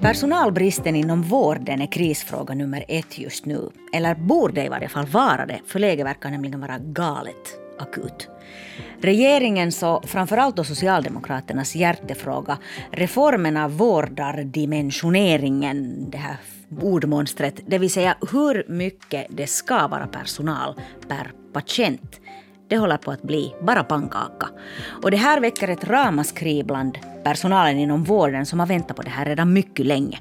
Personalbristen inom vården är krisfråga nummer ett just nu. Eller borde i varje fall vara det, för läget verkar nämligen vara galet akut. Regeringens och framförallt då Socialdemokraternas hjärtefråga, reformen av vårdardimensioneringen, det här ordmonstret, det vill säga hur mycket det ska vara personal per patient. Det håller på att bli bara pannkaka. Och det här väcker ett ramaskri bland personalen inom vården som har väntat på det här redan mycket länge.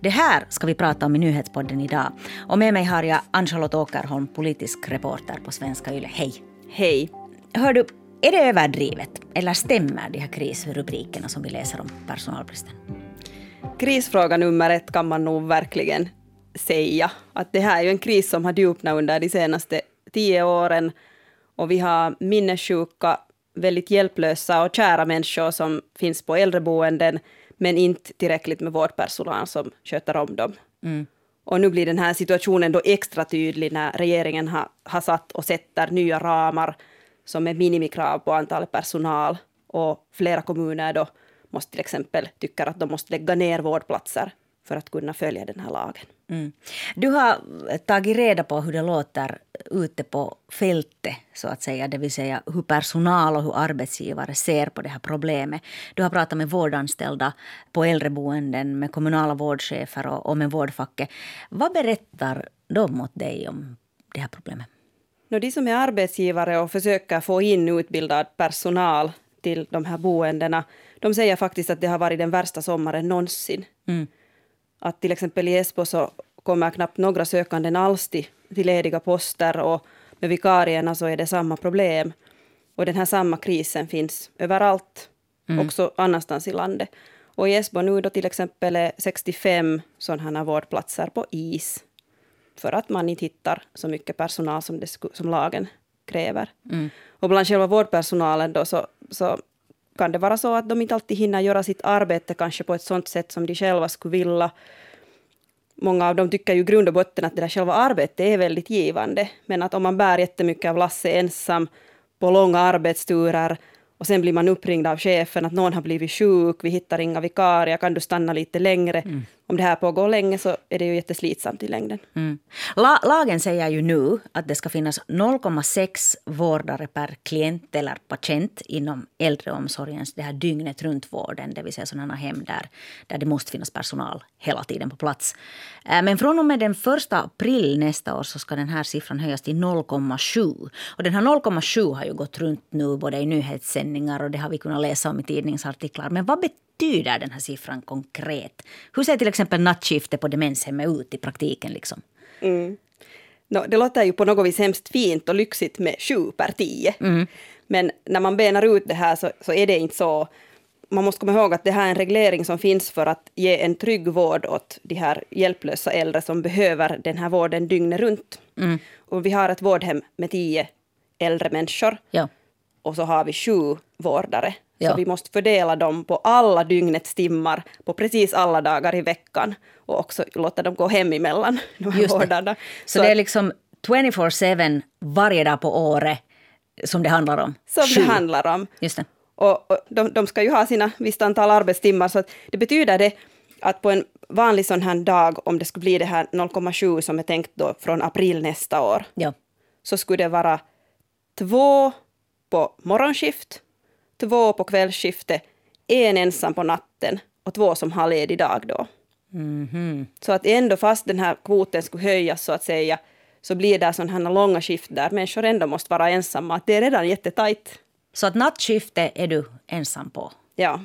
Det här ska vi prata om i Nyhetspodden idag. Och med mig har jag Ann-Charlotte Åkerholm, politisk reporter på Svenska Yle. Hej! Hej! Hör du, är det överdrivet eller stämmer de här krisrubrikerna som vi läser om personalbristen? Krisfråga nummer ett kan man nog verkligen säga. Att det här är ju en kris som har djupnat under de senaste tio åren och vi har minnessjuka, väldigt hjälplösa och kära människor som finns på äldreboenden men inte tillräckligt med vårdpersonal som sköter om dem. Mm. Och nu blir den här situationen då extra tydlig när regeringen har, har satt och sätter nya ramar som är minimikrav på antalet personal och flera kommuner då måste till exempel tycker att de måste lägga ner vårdplatser för att kunna följa den här lagen. Mm. Du har tagit reda på hur det låter ute på fältet, så att säga, det vill säga hur personal och hur arbetsgivare ser på det här problemet. Du har pratat med vårdanställda på äldreboenden, med kommunala vårdchefer och, och med vårdfacket. Vad berättar de åt dig om det här problemet? No, de som är arbetsgivare och försöker få in utbildad personal till de här boendena, de säger faktiskt att det har varit den värsta sommaren någonsin. Mm. Att till exempel i Esbo så kommer knappt några sökande alls till, till lediga poster och med vikarierna så är det samma problem. Och den här samma krisen finns överallt, mm. också annanstans i landet. Och i Esbo nu då till exempel är 65 sådana vårdplatser på is för att man inte hittar så mycket personal som, det, som lagen kräver. Mm. Och bland själva vårdpersonalen då så, så kan det vara så att de inte alltid hinner göra sitt arbete kanske på ett sånt sätt som de själva skulle vilja. Många av dem tycker ju i grund och botten att det där själva arbetet är väldigt givande. Men att om man bär jättemycket av Lasse ensam på långa arbetsturer och sen blir man uppringd av chefen att någon har blivit sjuk, vi hittar inga vikarier, kan du stanna lite längre? Mm om det här pågår länge så är det ju jätteslitsamt i längden. Mm. La, lagen säger ju nu att det ska finnas 0,6 vårdare per klient eller patient inom äldreomsorgens det här dygnet runt vården, det vill säga sådana hem där, där det måste finnas personal hela tiden på plats. Eh, men från och med den 1 april nästa år så ska den här siffran höjas till 0,7. Och den här 0,7 har ju gått runt nu både i nyhetssändningar och det har vi kunnat läsa om i tidningsartiklar. Men vad betyder betyder den här siffran konkret? Hur ser till exempel nattskiftet på demenshemmet ut i praktiken? Liksom? Mm. No, det låter ju på något vis hemskt fint och lyxigt med sju per tio. Mm. Men när man benar ut det här så, så, är det inte så. Man måste komma ihåg att det här är en reglering som finns för att ge en trygg vård åt de här hjälplösa äldre som behöver den här vården dygnet runt. Mm. Och vi har ett vårdhem med tio äldre människor. Ja. Och så har vi sju vårdare. Ja. Så vi måste fördela dem på alla dygnets timmar, på precis alla dagar i veckan. Och också låta dem gå hem emellan, de här vårdarna. Så, så det är liksom 24-7 varje dag på året som det handlar om? Som Sju. det handlar om. Just det. Och, och de, de, ska ju ha sina visst antal arbetstimmar, så det betyder det att på en vanlig sån här dag, om det skulle bli det här 0,7 som är tänkt då från april nästa år, ja. så skulle det vara två på morgonskift två på kvällsskiftet, en ensam på natten och två som har ledig dag då. Mm -hmm. Så att ändå fast den här kvoten skulle höjas så att säga, så blir det sådana här långa skift där människor ändå måste vara ensamma. Att det är redan jättetajt. Så att nattskifte är du ensam på? Ja.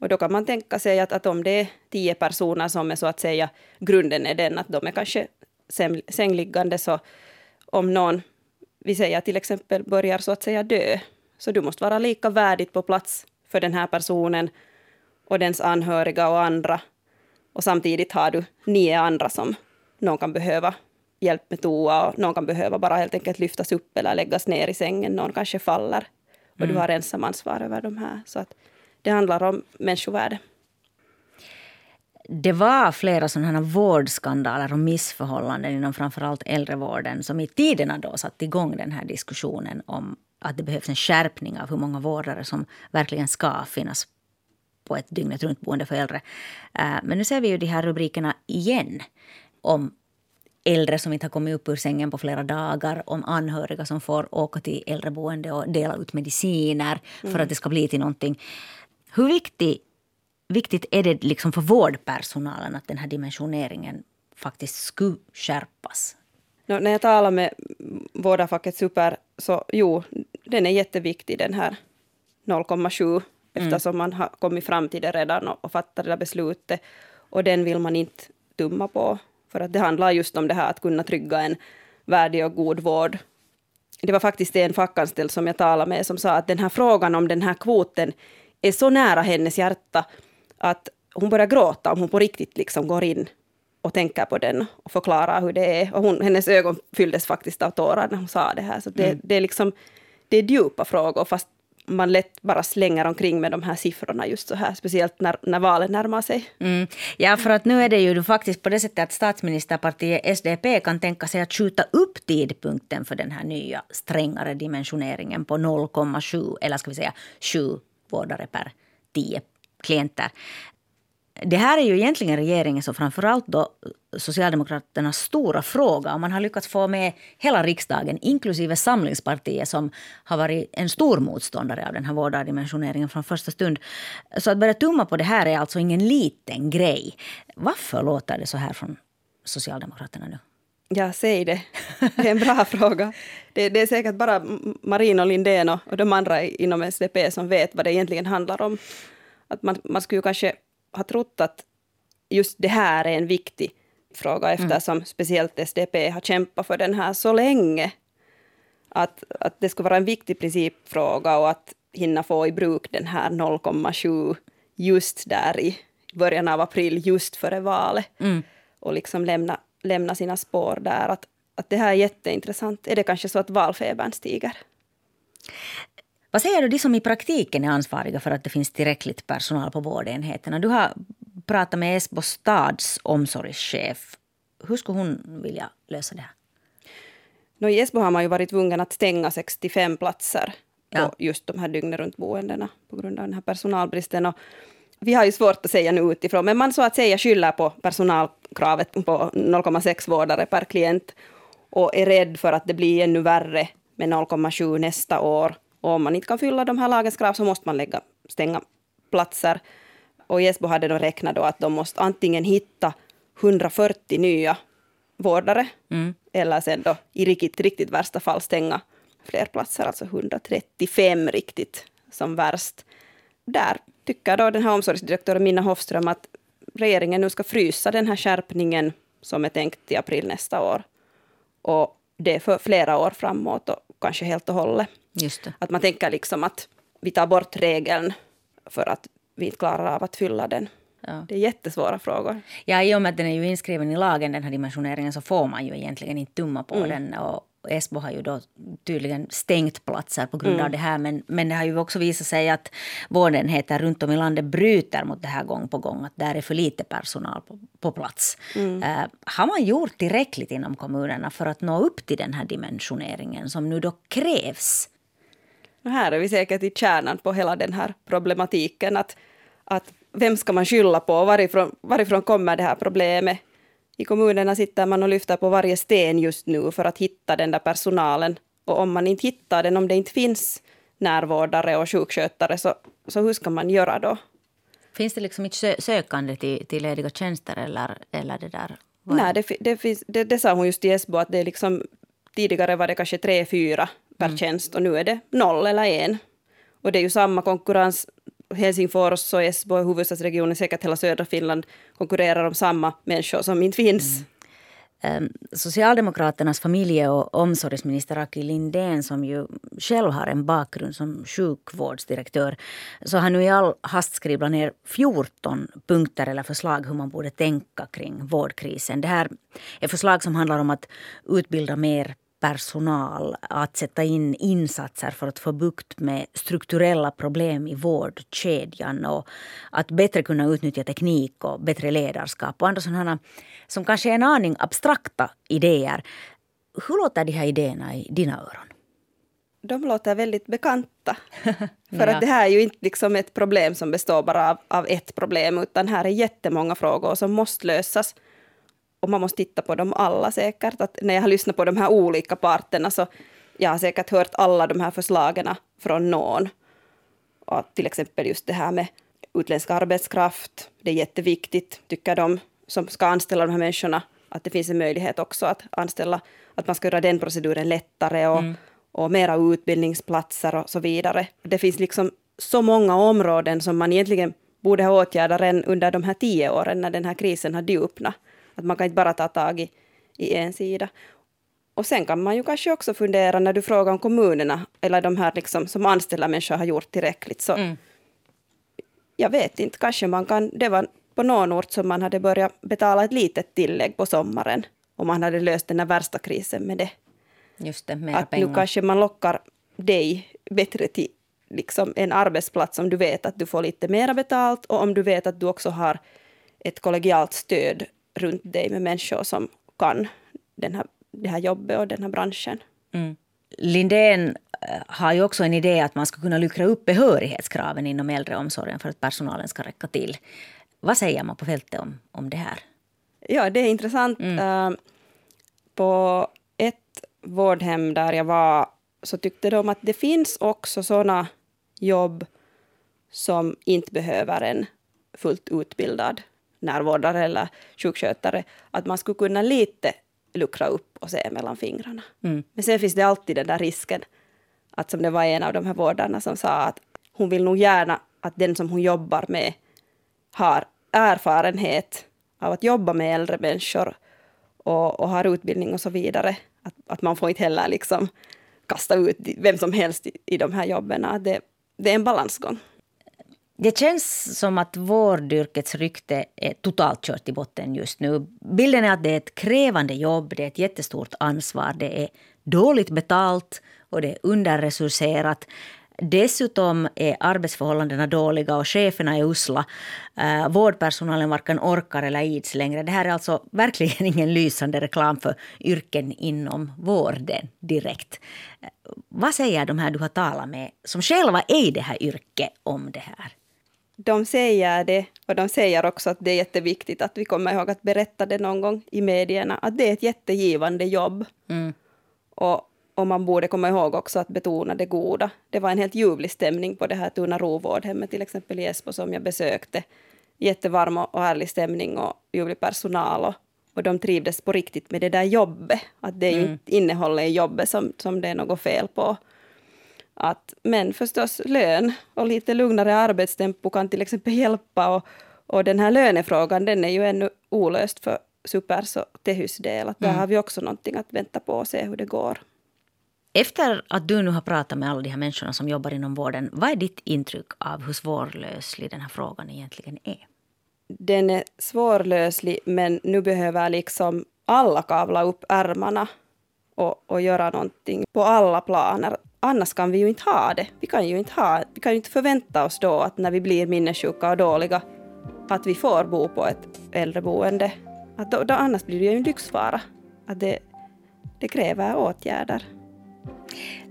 Och då kan man tänka sig att, att om det är tio personer som är så att säga, grunden är den att de är kanske sängliggande så om någon, vi säger till exempel börjar så att säga dö, så du måste vara lika värdigt på plats för den här personen och dens anhöriga och andra. Och samtidigt har du nio andra som någon kan behöva hjälp med toa och någon kan behöva bara helt enkelt lyftas upp eller läggas ner i sängen. Någon kanske faller och mm. du har ensam ansvar över de här. Så att det handlar om människovärde. Det var flera sådana vårdskandaler och missförhållanden inom framförallt äldrevården som i tiderna då satte igång den här diskussionen om att det behövs en skärpning av hur många vårdare som verkligen ska finnas på ett dygnet runt boende för äldre. Eh, men nu ser vi ju de här rubrikerna igen om äldre som inte har kommit upp ur sängen på flera dagar, om anhöriga som får åka till äldreboende och dela ut mediciner för mm. att det ska bli till någonting. Hur viktig, viktigt är det liksom för vårdpersonalen att den här dimensioneringen faktiskt skulle skärpas? No, när jag talar med vårdarfacket Super så jo, den är jätteviktig den här 0,7 mm. eftersom man har kommit fram till det redan och, och fattat det där beslutet. Och den vill man inte tumma på. För att det handlar just om det här att kunna trygga en värdig och god vård. Det var faktiskt en fackanställd som jag talade med som sa att den här frågan om den här kvoten är så nära hennes hjärta att hon börjar gråta om hon på riktigt liksom går in och tänker på den och förklarar hur det är. Och hon, hennes ögon fylldes faktiskt av tårar när hon sa det här. Så det, mm. det, är liksom, det är djupa frågor fast man lätt bara slänger omkring med de här siffrorna just så här, speciellt när, när valet närmar sig. Mm. Ja, för att nu är det ju faktiskt på det sättet att statsministerpartiet SDP kan tänka sig att skjuta upp tidpunkten för den här nya strängare dimensioneringen på 0,7 eller ska vi säga 7 vårdare per 10 klienter. Det här är ju egentligen regeringens och framförallt då Socialdemokraternas stora fråga. Och man har lyckats få med hela riksdagen, inklusive Samlingspartiet som har varit en stor motståndare av den här vårdardimensioneringen från första stund. Så att börja tumma på det här är alltså ingen liten grej. Varför låter det så här från Socialdemokraterna nu? Ja, säg det. Det är en bra fråga. Det, det, är säkert bara Marin och Lindén och, och de andra inom SDP som vet vad det egentligen handlar om. Att man, man skulle kanske ha trott att just det här är en viktig fråga eftersom mm. speciellt SDP har kämpat för den här så länge. Att, att det skulle vara en viktig principfråga och att hinna få i bruk den här 0,7 just där i början av april, just före valet. Mm. Och liksom lämna, lämna sina spår där. Att, att det här är jätteintressant. Är det kanske så att valfebern stiger? Vad säger du de som i praktiken är ansvariga för att det finns tillräckligt personal på vårdenheterna? Du har pratat med Esbo stads omsorgschef. Hur skulle hon vilja lösa det här? No, I Esbo har man ju varit tvungen att stänga 65 platser ja. på just de här dygnet runt boendena på grund av den här personalbristen. Och vi har ju svårt att säga nu utifrån, men man så att säga skyller på personalkravet på 0,6 vårdare per klient och är rädd för att det blir ännu värre med 0,7 nästa år och om man inte kan fylla de här lagens krav så måste man lägga, stänga platser. Och Jesbo hade då räknat då att de måste antingen hitta 140 nya vårdare mm. eller sen då i riktigt, riktigt värsta fall stänga fler platser, alltså 135 riktigt som värst. Där tycker då den här omsorgsdirektören Minna Hofström att regeringen nu ska frysa den här skärpningen som är tänkt i april nästa år. Och det för flera år framåt och kanske helt och hållet. Att man tänker liksom att vi tar bort regeln för att vi inte klarar av att fylla den. Ja. Det är jättesvåra frågor. Ja, i och med att den är ju inskriven i lagen, den här dimensioneringen, så får man ju egentligen inte tumma på mm. den. Och Esbo har ju då tydligen stängt platser på grund mm. av det här. Men, men det har ju också visat sig att vårdenheter runt om i landet bryter mot det här gång på gång. Att där är för lite personal på, på plats. Mm. Uh, har man gjort tillräckligt inom kommunerna för att nå upp till den här dimensioneringen som nu då krävs? Här är vi säkert i kärnan på hela den här problematiken. Att, att vem ska man skylla på? Varifrån, varifrån kommer det här problemet? I kommunerna sitter man och lyfter på varje sten just nu för att hitta den där personalen. Och om man inte hittar den, om det inte finns närvårdare och sjukskötare, så, så hur ska man göra då? Finns det liksom inte sökande till, till lediga tjänster eller, eller det där? Nej, det, det, finns, det, det sa hon just i Esbo, att det är liksom, tidigare var det kanske tre, fyra per mm. tjänst och nu är det noll eller en. Och det är ju samma konkurrens. Helsingfors och Esbo huvudstadsregionen, säkert hela södra Finland konkurrerar om samma människor som inte finns. Mm. Ehm, Socialdemokraternas familje och omsorgsminister Aki Lindén som ju själv har en bakgrund som sjukvårdsdirektör så har nu i all hast skrivit ner 14 punkter eller förslag hur man borde tänka kring vårdkrisen. Det här är förslag som handlar om att utbilda mer personal att sätta in insatser för att få bukt med strukturella problem i vårdkedjan och att bättre kunna utnyttja teknik och bättre ledarskap och andra sådana som kanske är en aning abstrakta idéer. Hur låter de här idéerna i dina öron? de låter väldigt bekanta. För att det här är ju inte liksom ett problem som består bara av, av ett problem, utan här är jättemånga frågor som måste lösas. Och man måste titta på dem alla säkert. Att när jag har lyssnat på de här olika parterna så jag har säkert hört alla de här förslagen från någon. Och till exempel just det här med utländsk arbetskraft. Det är jätteviktigt, tycker de som ska anställa de här människorna, att det finns en möjlighet också att anställa, att man ska göra den proceduren lättare och, mm. och mera utbildningsplatser och så vidare. Det finns liksom så många områden som man egentligen borde ha åtgärdat redan under de här tio åren när den här krisen hade öppnat. Att man kan inte bara ta tag i, i en sida. Och sen kan man ju kanske också fundera när du frågar om kommunerna eller de här liksom, som anställer människor har gjort tillräckligt. Så mm. Jag vet inte, kanske man kan... Det var på någon ort som man hade börjat betala ett litet tillägg på sommaren. Och man hade löst den här värsta krisen med det. Just det, mer att pengar. nu kanske man lockar dig bättre till liksom en arbetsplats om du vet att du får lite mer betalt och om du vet att du också har ett kollegialt stöd runt dig med människor som kan den här, det här jobbet och den här branschen. Mm. Lindén eh, har ju också en idé att man ska kunna luckra upp behörighetskraven inom äldreomsorgen för att personalen ska räcka till. Vad säger man på fältet om, om det här? Ja, det är intressant. Mm. Uh, på ett vårdhem där jag var så tyckte de att det finns också sådana jobb som inte behöver en fullt utbildad närvårdare eller sjukskötare. Att man skulle kunna lite luckra upp och se mellan fingrarna. Mm. Men sen finns det alltid den där risken att som det var en av de här vårdarna som sa att hon vill nog gärna att den som hon jobbar med har erfarenhet av att jobba med äldre människor och, och har utbildning och så vidare. Att, att man får inte heller liksom kasta ut vem som helst i, i de här jobben. Det, det är en balansgång. Det känns som att vårdyrkets rykte är totalt kört i botten just nu. Bilden är att det är ett krävande jobb, det är ett jättestort ansvar, det är dåligt betalt och det är underresurserat. Dessutom är arbetsförhållandena dåliga och cheferna är usla. Eh, vårdpersonalen varken orkar eller ids längre. Det här är alltså verkligen ingen lysande reklam för yrken inom vården direkt. Eh, vad säger de här du har talat med som själva är i det här yrket om det här? De säger det och de säger också att det är jätteviktigt att vi kommer ihåg att berätta det någon gång i medierna, att det är ett jättegivande jobb. Mm. Och och man borde komma ihåg också att betona det goda. Det var en helt ljuvlig stämning på det här Tuna Rovårdhemmet till exempel i Esbo som jag besökte. Jättevarm och härlig stämning och ljuvlig personal. Och, och de trivdes på riktigt med det där jobbet. Att det är mm. ju inte innehållet i jobbet som, som det är något fel på. Att, men förstås lön och lite lugnare arbetstempo kan till exempel hjälpa. Och, och den här lönefrågan den är ju ännu olöst för Supers och Tehys del. Att där mm. har vi också någonting att vänta på och se hur det går. Efter att du nu har pratat med alla de här människorna som jobbar inom vården, vad är ditt intryck av hur svårlöslig den här frågan egentligen är? Den är svårlöslig, men nu behöver liksom alla kavla upp ärmarna och, och göra någonting på alla planer. Annars kan vi ju inte ha det. Vi kan ju inte, ha, vi kan ju inte förvänta oss då att när vi blir minnessjuka och dåliga att vi får bo på ett äldreboende. Att då, då annars blir det ju en lyxfara. Att det, det kräver åtgärder.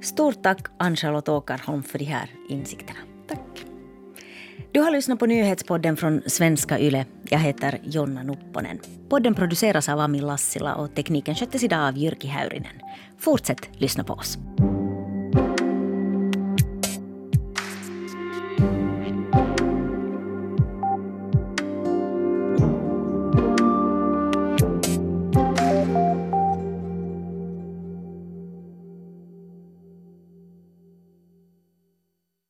Stort tack Ann-Charlotte Åkerholm för de här insikterna. Tack. Du har lyssnat på nyhetspodden från Svenska Yle. Jag heter Jonna Nupponen. Podden produceras av Ami Lassila och tekniken sköttes idag av Jyrki Häyrinen. Fortsätt lyssna på oss.